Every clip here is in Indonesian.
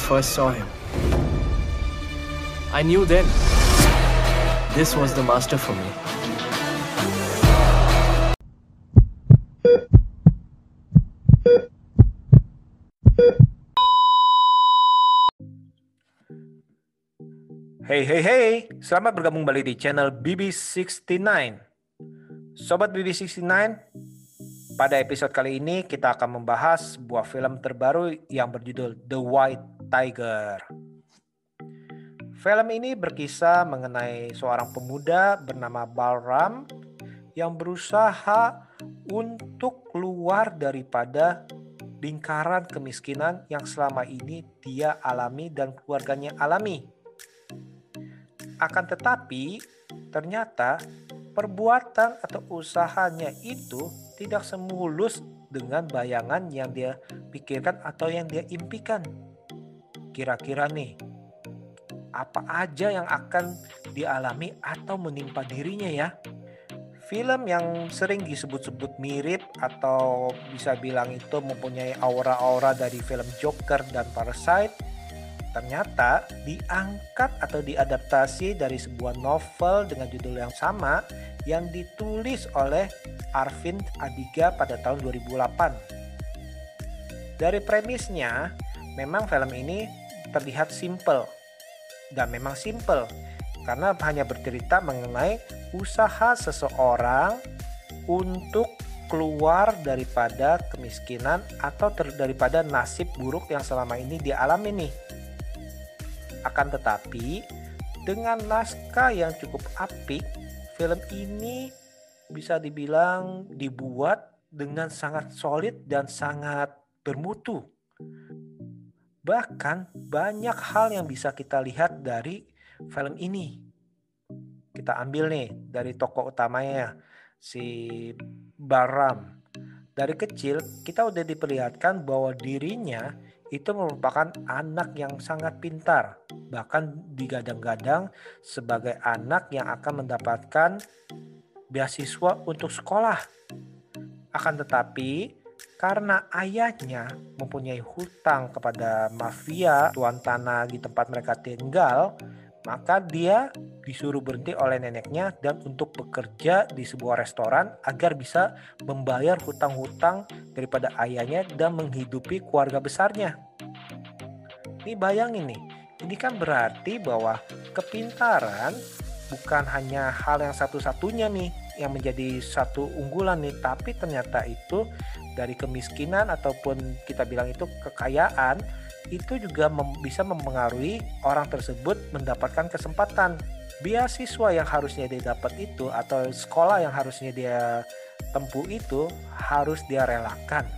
first saw him. I knew then this was the master for me. Hey hey hey, selamat bergabung kembali di channel BB69. Sobat BB69, pada episode kali ini kita akan membahas sebuah film terbaru yang berjudul The White Tiger. Film ini berkisah mengenai seorang pemuda bernama Balram yang berusaha untuk keluar daripada lingkaran kemiskinan yang selama ini dia alami dan keluarganya alami. Akan tetapi, ternyata perbuatan atau usahanya itu tidak semulus dengan bayangan yang dia pikirkan atau yang dia impikan. Kira-kira nih, apa aja yang akan dialami atau menimpa dirinya ya? Film yang sering disebut-sebut mirip atau bisa bilang itu mempunyai aura-aura dari film Joker dan Parasite ternyata diangkat atau diadaptasi dari sebuah novel dengan judul yang sama yang ditulis oleh Arvind Adiga pada tahun 2008. Dari premisnya, memang film ini terlihat simple dan memang simple karena hanya bercerita mengenai usaha seseorang untuk keluar daripada kemiskinan atau daripada nasib buruk yang selama ini dialami nih. Akan tetapi, dengan naskah yang cukup apik, film ini bisa dibilang dibuat dengan sangat solid dan sangat bermutu. Bahkan banyak hal yang bisa kita lihat dari film ini. Kita ambil nih dari tokoh utamanya si Baram. Dari kecil kita udah diperlihatkan bahwa dirinya itu merupakan anak yang sangat pintar, bahkan digadang-gadang sebagai anak yang akan mendapatkan beasiswa untuk sekolah. Akan tetapi, karena ayahnya mempunyai hutang kepada mafia tuan tanah di tempat mereka tinggal, maka dia disuruh berhenti oleh neneknya dan untuk bekerja di sebuah restoran agar bisa membayar hutang-hutang daripada ayahnya dan menghidupi keluarga besarnya. Ini bayangin nih, ini kan berarti bahwa kepintaran bukan hanya hal yang satu-satunya nih yang menjadi satu unggulan nih, tapi ternyata itu dari kemiskinan ataupun kita bilang itu kekayaan itu juga mem bisa mempengaruhi orang tersebut mendapatkan kesempatan beasiswa yang harusnya dia dapat itu atau sekolah yang harusnya dia tempuh itu harus dia relakan.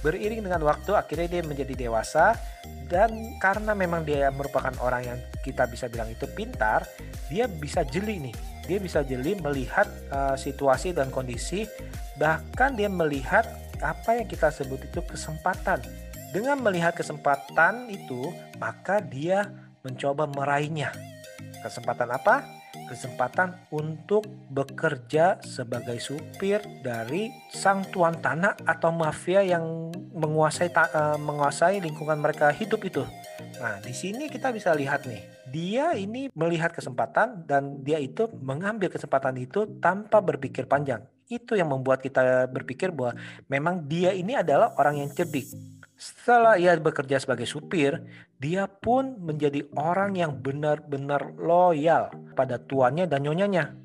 Beriring dengan waktu akhirnya dia menjadi dewasa dan karena memang dia merupakan orang yang kita bisa bilang itu pintar, dia bisa jeli nih. Dia bisa jeli melihat uh, situasi dan kondisi bahkan dia melihat apa yang kita sebut itu kesempatan dengan melihat kesempatan itu, maka dia mencoba meraihnya. Kesempatan apa? Kesempatan untuk bekerja sebagai supir dari sang tuan tanah atau mafia yang menguasai uh, menguasai lingkungan mereka hidup itu. Nah, di sini kita bisa lihat nih, dia ini melihat kesempatan dan dia itu mengambil kesempatan itu tanpa berpikir panjang. Itu yang membuat kita berpikir bahwa memang dia ini adalah orang yang cerdik setelah ia bekerja sebagai supir, dia pun menjadi orang yang benar-benar loyal pada tuannya dan nyonyanya.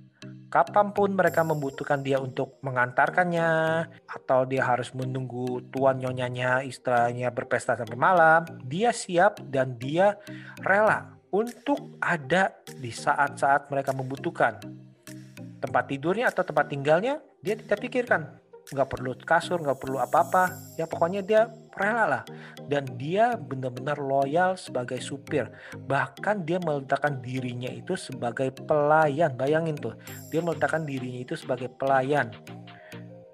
Kapan pun mereka membutuhkan dia untuk mengantarkannya, atau dia harus menunggu tuan nyonyanya istilahnya berpesta sampai malam, dia siap dan dia rela untuk ada di saat-saat mereka membutuhkan. Tempat tidurnya atau tempat tinggalnya dia tidak pikirkan. Nggak perlu kasur, nggak perlu apa-apa. Ya pokoknya dia rela lah. Dan dia benar-benar loyal sebagai supir. Bahkan dia meletakkan dirinya itu sebagai pelayan. Bayangin tuh, dia meletakkan dirinya itu sebagai pelayan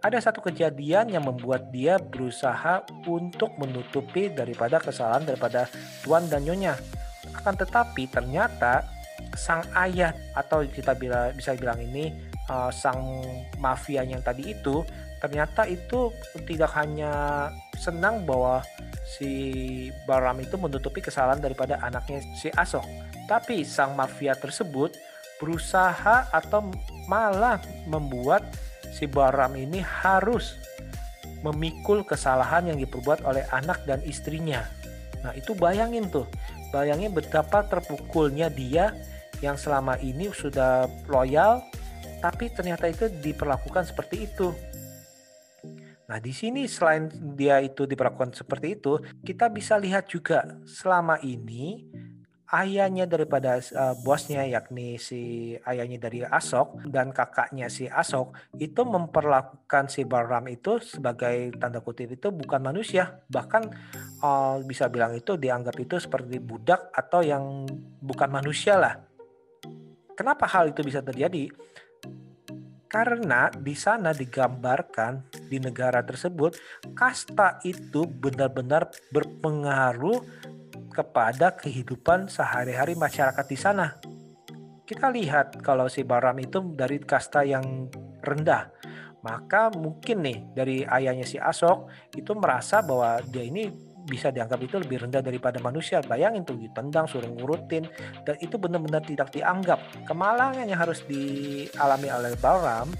ada satu kejadian yang membuat dia berusaha untuk menutupi daripada kesalahan daripada tuan dan nyonya. Akan tetapi ternyata sang ayah atau kita bisa bilang ini uh, sang mafia yang tadi itu ternyata itu tidak hanya senang bahwa si Baram itu menutupi kesalahan daripada anaknya si Asok, tapi sang mafia tersebut berusaha atau malah membuat si Baram ini harus memikul kesalahan yang diperbuat oleh anak dan istrinya. Nah itu bayangin tuh, bayangin betapa terpukulnya dia yang selama ini sudah loyal, tapi ternyata itu diperlakukan seperti itu. Nah, di sini selain dia itu diperlakukan seperti itu, kita bisa lihat juga selama ini ayahnya daripada uh, bosnya yakni si ayahnya dari Asok dan kakaknya si Asok itu memperlakukan si Baram itu sebagai tanda kutip itu bukan manusia bahkan uh, bisa bilang itu dianggap itu seperti budak atau yang bukan manusia lah. Kenapa hal itu bisa terjadi? Karena di sana digambarkan di negara tersebut kasta itu benar-benar berpengaruh kepada kehidupan sehari-hari masyarakat di sana. Kita lihat kalau si Baram itu dari kasta yang rendah, maka mungkin nih dari ayahnya si Asok itu merasa bahwa dia ini bisa dianggap itu lebih rendah daripada manusia. Bayangin tuh ditendang, suruh ngurutin, dan itu benar-benar tidak dianggap. Kemalangan yang harus dialami oleh Baram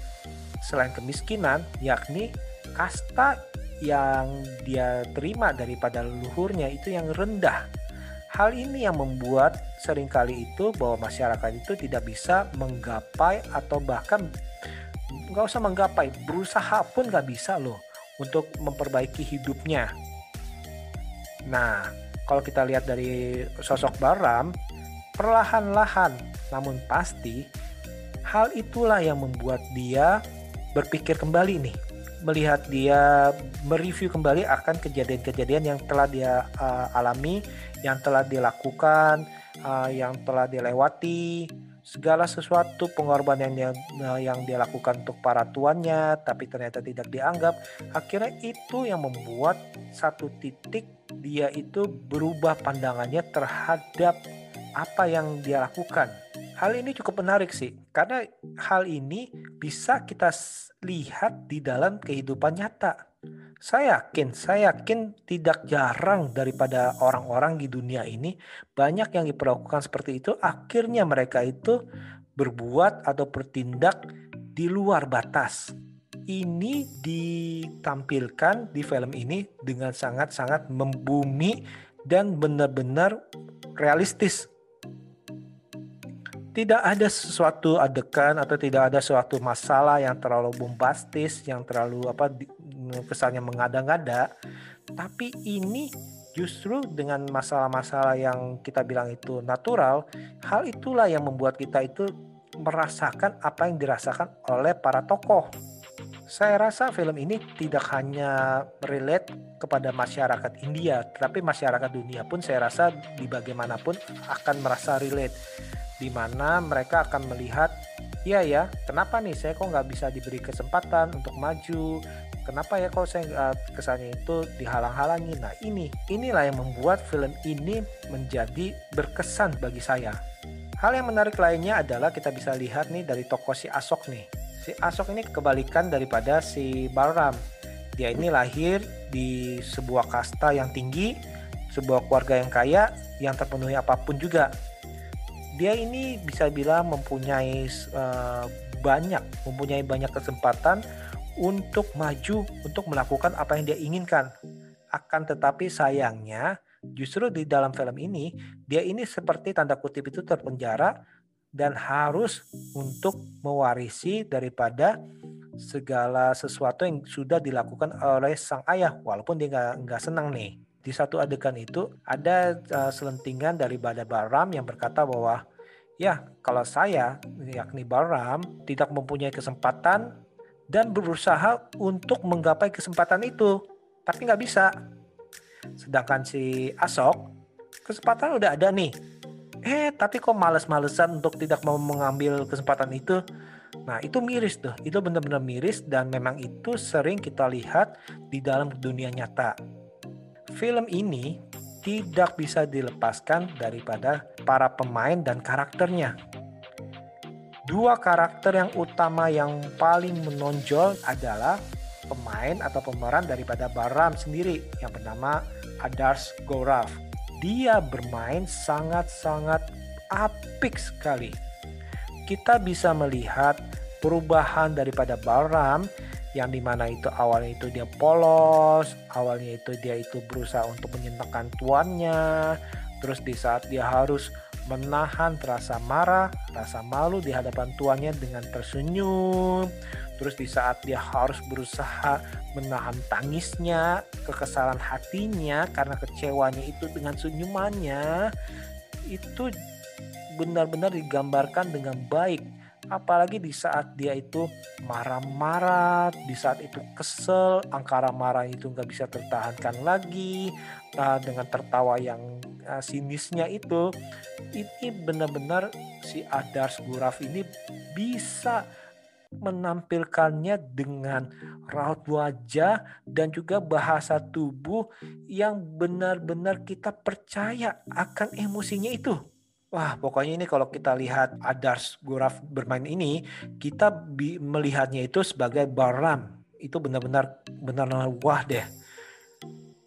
selain kemiskinan, yakni kasta yang dia terima daripada leluhurnya itu yang rendah. Hal ini yang membuat sering kali itu bahwa masyarakat itu tidak bisa menggapai atau bahkan nggak usah menggapai, berusaha pun nggak bisa loh untuk memperbaiki hidupnya. Nah, kalau kita lihat dari sosok Baram, perlahan-lahan namun pasti hal itulah yang membuat dia berpikir kembali nih melihat dia mereview kembali akan kejadian-kejadian yang telah dia uh, alami yang telah dilakukan, uh, yang telah dilewati, segala sesuatu pengorbanan yang uh, yang dia lakukan untuk para tuannya, tapi ternyata tidak dianggap. Akhirnya itu yang membuat satu titik dia itu berubah pandangannya terhadap apa yang dia lakukan. Hal ini cukup menarik sih, karena hal ini bisa kita lihat di dalam kehidupan nyata saya yakin, saya yakin tidak jarang daripada orang-orang di dunia ini banyak yang diperlakukan seperti itu. Akhirnya mereka itu berbuat atau bertindak di luar batas. Ini ditampilkan di film ini dengan sangat-sangat membumi dan benar-benar realistis. Tidak ada sesuatu adegan atau tidak ada suatu masalah yang terlalu bombastis, yang terlalu apa kesannya mengada-ngada, tapi ini justru dengan masalah-masalah yang kita bilang itu natural, hal itulah yang membuat kita itu merasakan apa yang dirasakan oleh para tokoh. Saya rasa film ini tidak hanya relate kepada masyarakat India, tetapi masyarakat dunia pun saya rasa di bagaimanapun akan merasa relate, di mana mereka akan melihat Iya ya, kenapa nih saya kok nggak bisa diberi kesempatan untuk maju? Kenapa ya kalau saya uh, kesannya itu dihalang-halangi? Nah ini inilah yang membuat film ini menjadi berkesan bagi saya. Hal yang menarik lainnya adalah kita bisa lihat nih dari tokoh si Asok nih. Si Asok ini kebalikan daripada si Balram. Dia ini lahir di sebuah kasta yang tinggi sebuah keluarga yang kaya yang terpenuhi apa pun juga. Dia ini bisa bilang mempunyai uh, banyak mempunyai banyak kesempatan untuk maju untuk melakukan apa yang dia inginkan. Akan tetapi sayangnya justru di dalam film ini dia ini seperti tanda kutip itu terpenjara dan harus untuk mewarisi daripada segala sesuatu yang sudah dilakukan oleh sang ayah walaupun dia nggak senang nih di satu adegan itu ada uh, selentingan dari Bada Baram yang berkata bahwa ya kalau saya yakni Baram tidak mempunyai kesempatan dan berusaha untuk menggapai kesempatan itu. Tapi nggak bisa. Sedangkan si Asok kesempatan udah ada nih. Eh tapi kok males-malesan untuk tidak mau mengambil kesempatan itu? Nah itu miris tuh, itu benar-benar miris dan memang itu sering kita lihat di dalam dunia nyata. Film ini tidak bisa dilepaskan daripada para pemain dan karakternya. Dua karakter yang utama yang paling menonjol adalah pemain atau pemeran daripada Baram sendiri yang bernama Adars Gorav. Dia bermain sangat-sangat apik sekali kita bisa melihat perubahan daripada Balram yang di mana itu awalnya itu dia polos, awalnya itu dia itu berusaha untuk menyenangkan tuannya, terus di saat dia harus menahan rasa marah, rasa malu di hadapan tuannya dengan tersenyum, terus di saat dia harus berusaha menahan tangisnya, kekesalan hatinya karena kecewanya itu dengan senyumannya, itu benar-benar digambarkan dengan baik apalagi di saat dia itu marah-marah, di saat itu kesel, angkara marah itu nggak bisa tertahankan lagi, uh, dengan tertawa yang uh, sinisnya itu, ini benar-benar si Adars Guraf ini bisa menampilkannya dengan raut wajah dan juga bahasa tubuh yang benar-benar kita percaya akan emosinya itu. Wah, pokoknya ini kalau kita lihat Adars Guraf bermain ini, kita melihatnya itu sebagai Baram. Itu benar-benar benar-benar wah deh.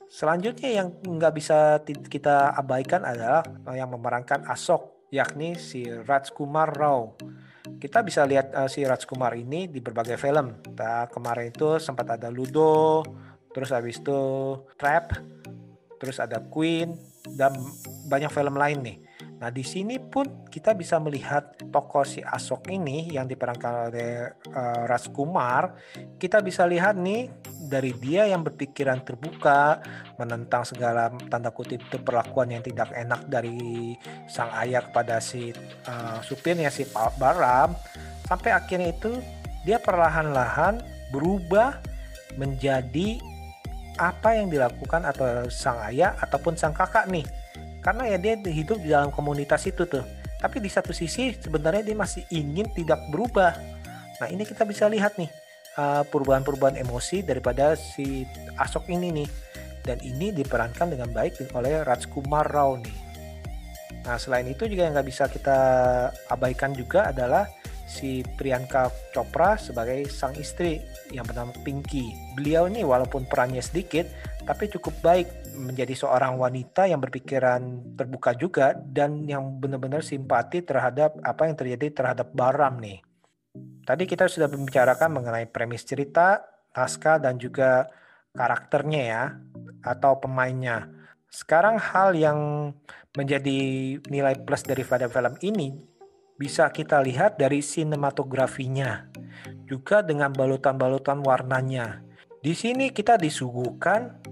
Selanjutnya yang nggak bisa kita abaikan adalah yang memerankan Asok, yakni si Rajkumar Rao. Kita bisa lihat uh, si Rajkumar ini di berbagai film. Nah, kemarin itu sempat ada Ludo, terus habis itu Trap, terus ada Queen, dan banyak film lain nih. Nah, di sini pun kita bisa melihat tokoh si Asok ini yang diperankan oleh uh, Ras Kumar. Kita bisa lihat nih dari dia yang berpikiran terbuka menentang segala tanda kutip itu perlakuan yang tidak enak dari sang ayah kepada si uh, supirnya si Pak Baram sampai akhirnya itu dia perlahan-lahan berubah menjadi apa yang dilakukan atau sang ayah ataupun sang kakak nih karena ya dia hidup di dalam komunitas itu tuh. Tapi di satu sisi sebenarnya dia masih ingin tidak berubah. Nah ini kita bisa lihat nih uh, perubahan-perubahan emosi daripada si Asok ini nih. Dan ini diperankan dengan baik oleh Rajkumar Rao nih. Nah selain itu juga yang nggak bisa kita abaikan juga adalah si Priyanka Chopra sebagai sang istri yang bernama Pinky. Beliau ini walaupun perannya sedikit tapi cukup baik menjadi seorang wanita yang berpikiran terbuka juga dan yang benar-benar simpati terhadap apa yang terjadi terhadap Baram nih. Tadi kita sudah membicarakan mengenai premis cerita, naskah dan juga karakternya ya atau pemainnya. Sekarang hal yang menjadi nilai plus daripada film ini bisa kita lihat dari sinematografinya, juga dengan balutan-balutan warnanya. Di sini kita disuguhkan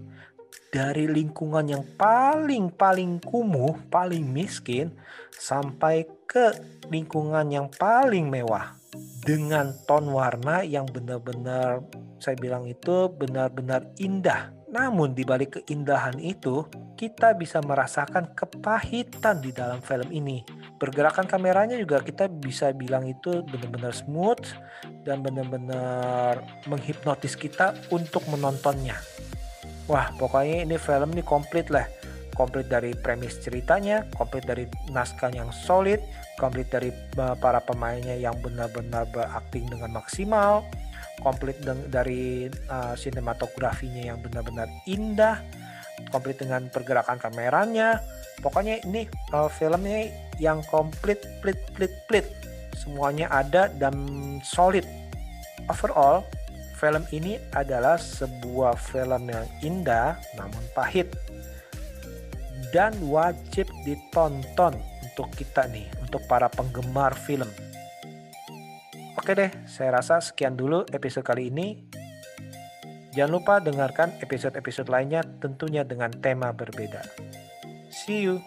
dari lingkungan yang paling-paling kumuh, paling miskin, sampai ke lingkungan yang paling mewah dengan ton warna yang benar-benar saya bilang itu benar-benar indah. Namun di balik keindahan itu, kita bisa merasakan kepahitan di dalam film ini pergerakan kameranya juga kita bisa bilang itu benar-benar smooth dan benar-benar menghipnotis kita untuk menontonnya. Wah, pokoknya ini film ini komplit lah. Komplit dari premis ceritanya, komplit dari naskah yang solid, komplit dari uh, para pemainnya yang benar-benar berakting dengan maksimal, komplit dari uh, sinematografinya yang benar-benar indah, komplit dengan pergerakan kameranya. Pokoknya ini uh, filmnya yang komplit, plit, plit, plit. Semuanya ada dan solid. Overall, film ini adalah sebuah film yang indah namun pahit dan wajib ditonton untuk kita nih, untuk para penggemar film. Oke deh, saya rasa sekian dulu episode kali ini. Jangan lupa dengarkan episode-episode lainnya tentunya dengan tema berbeda. See you.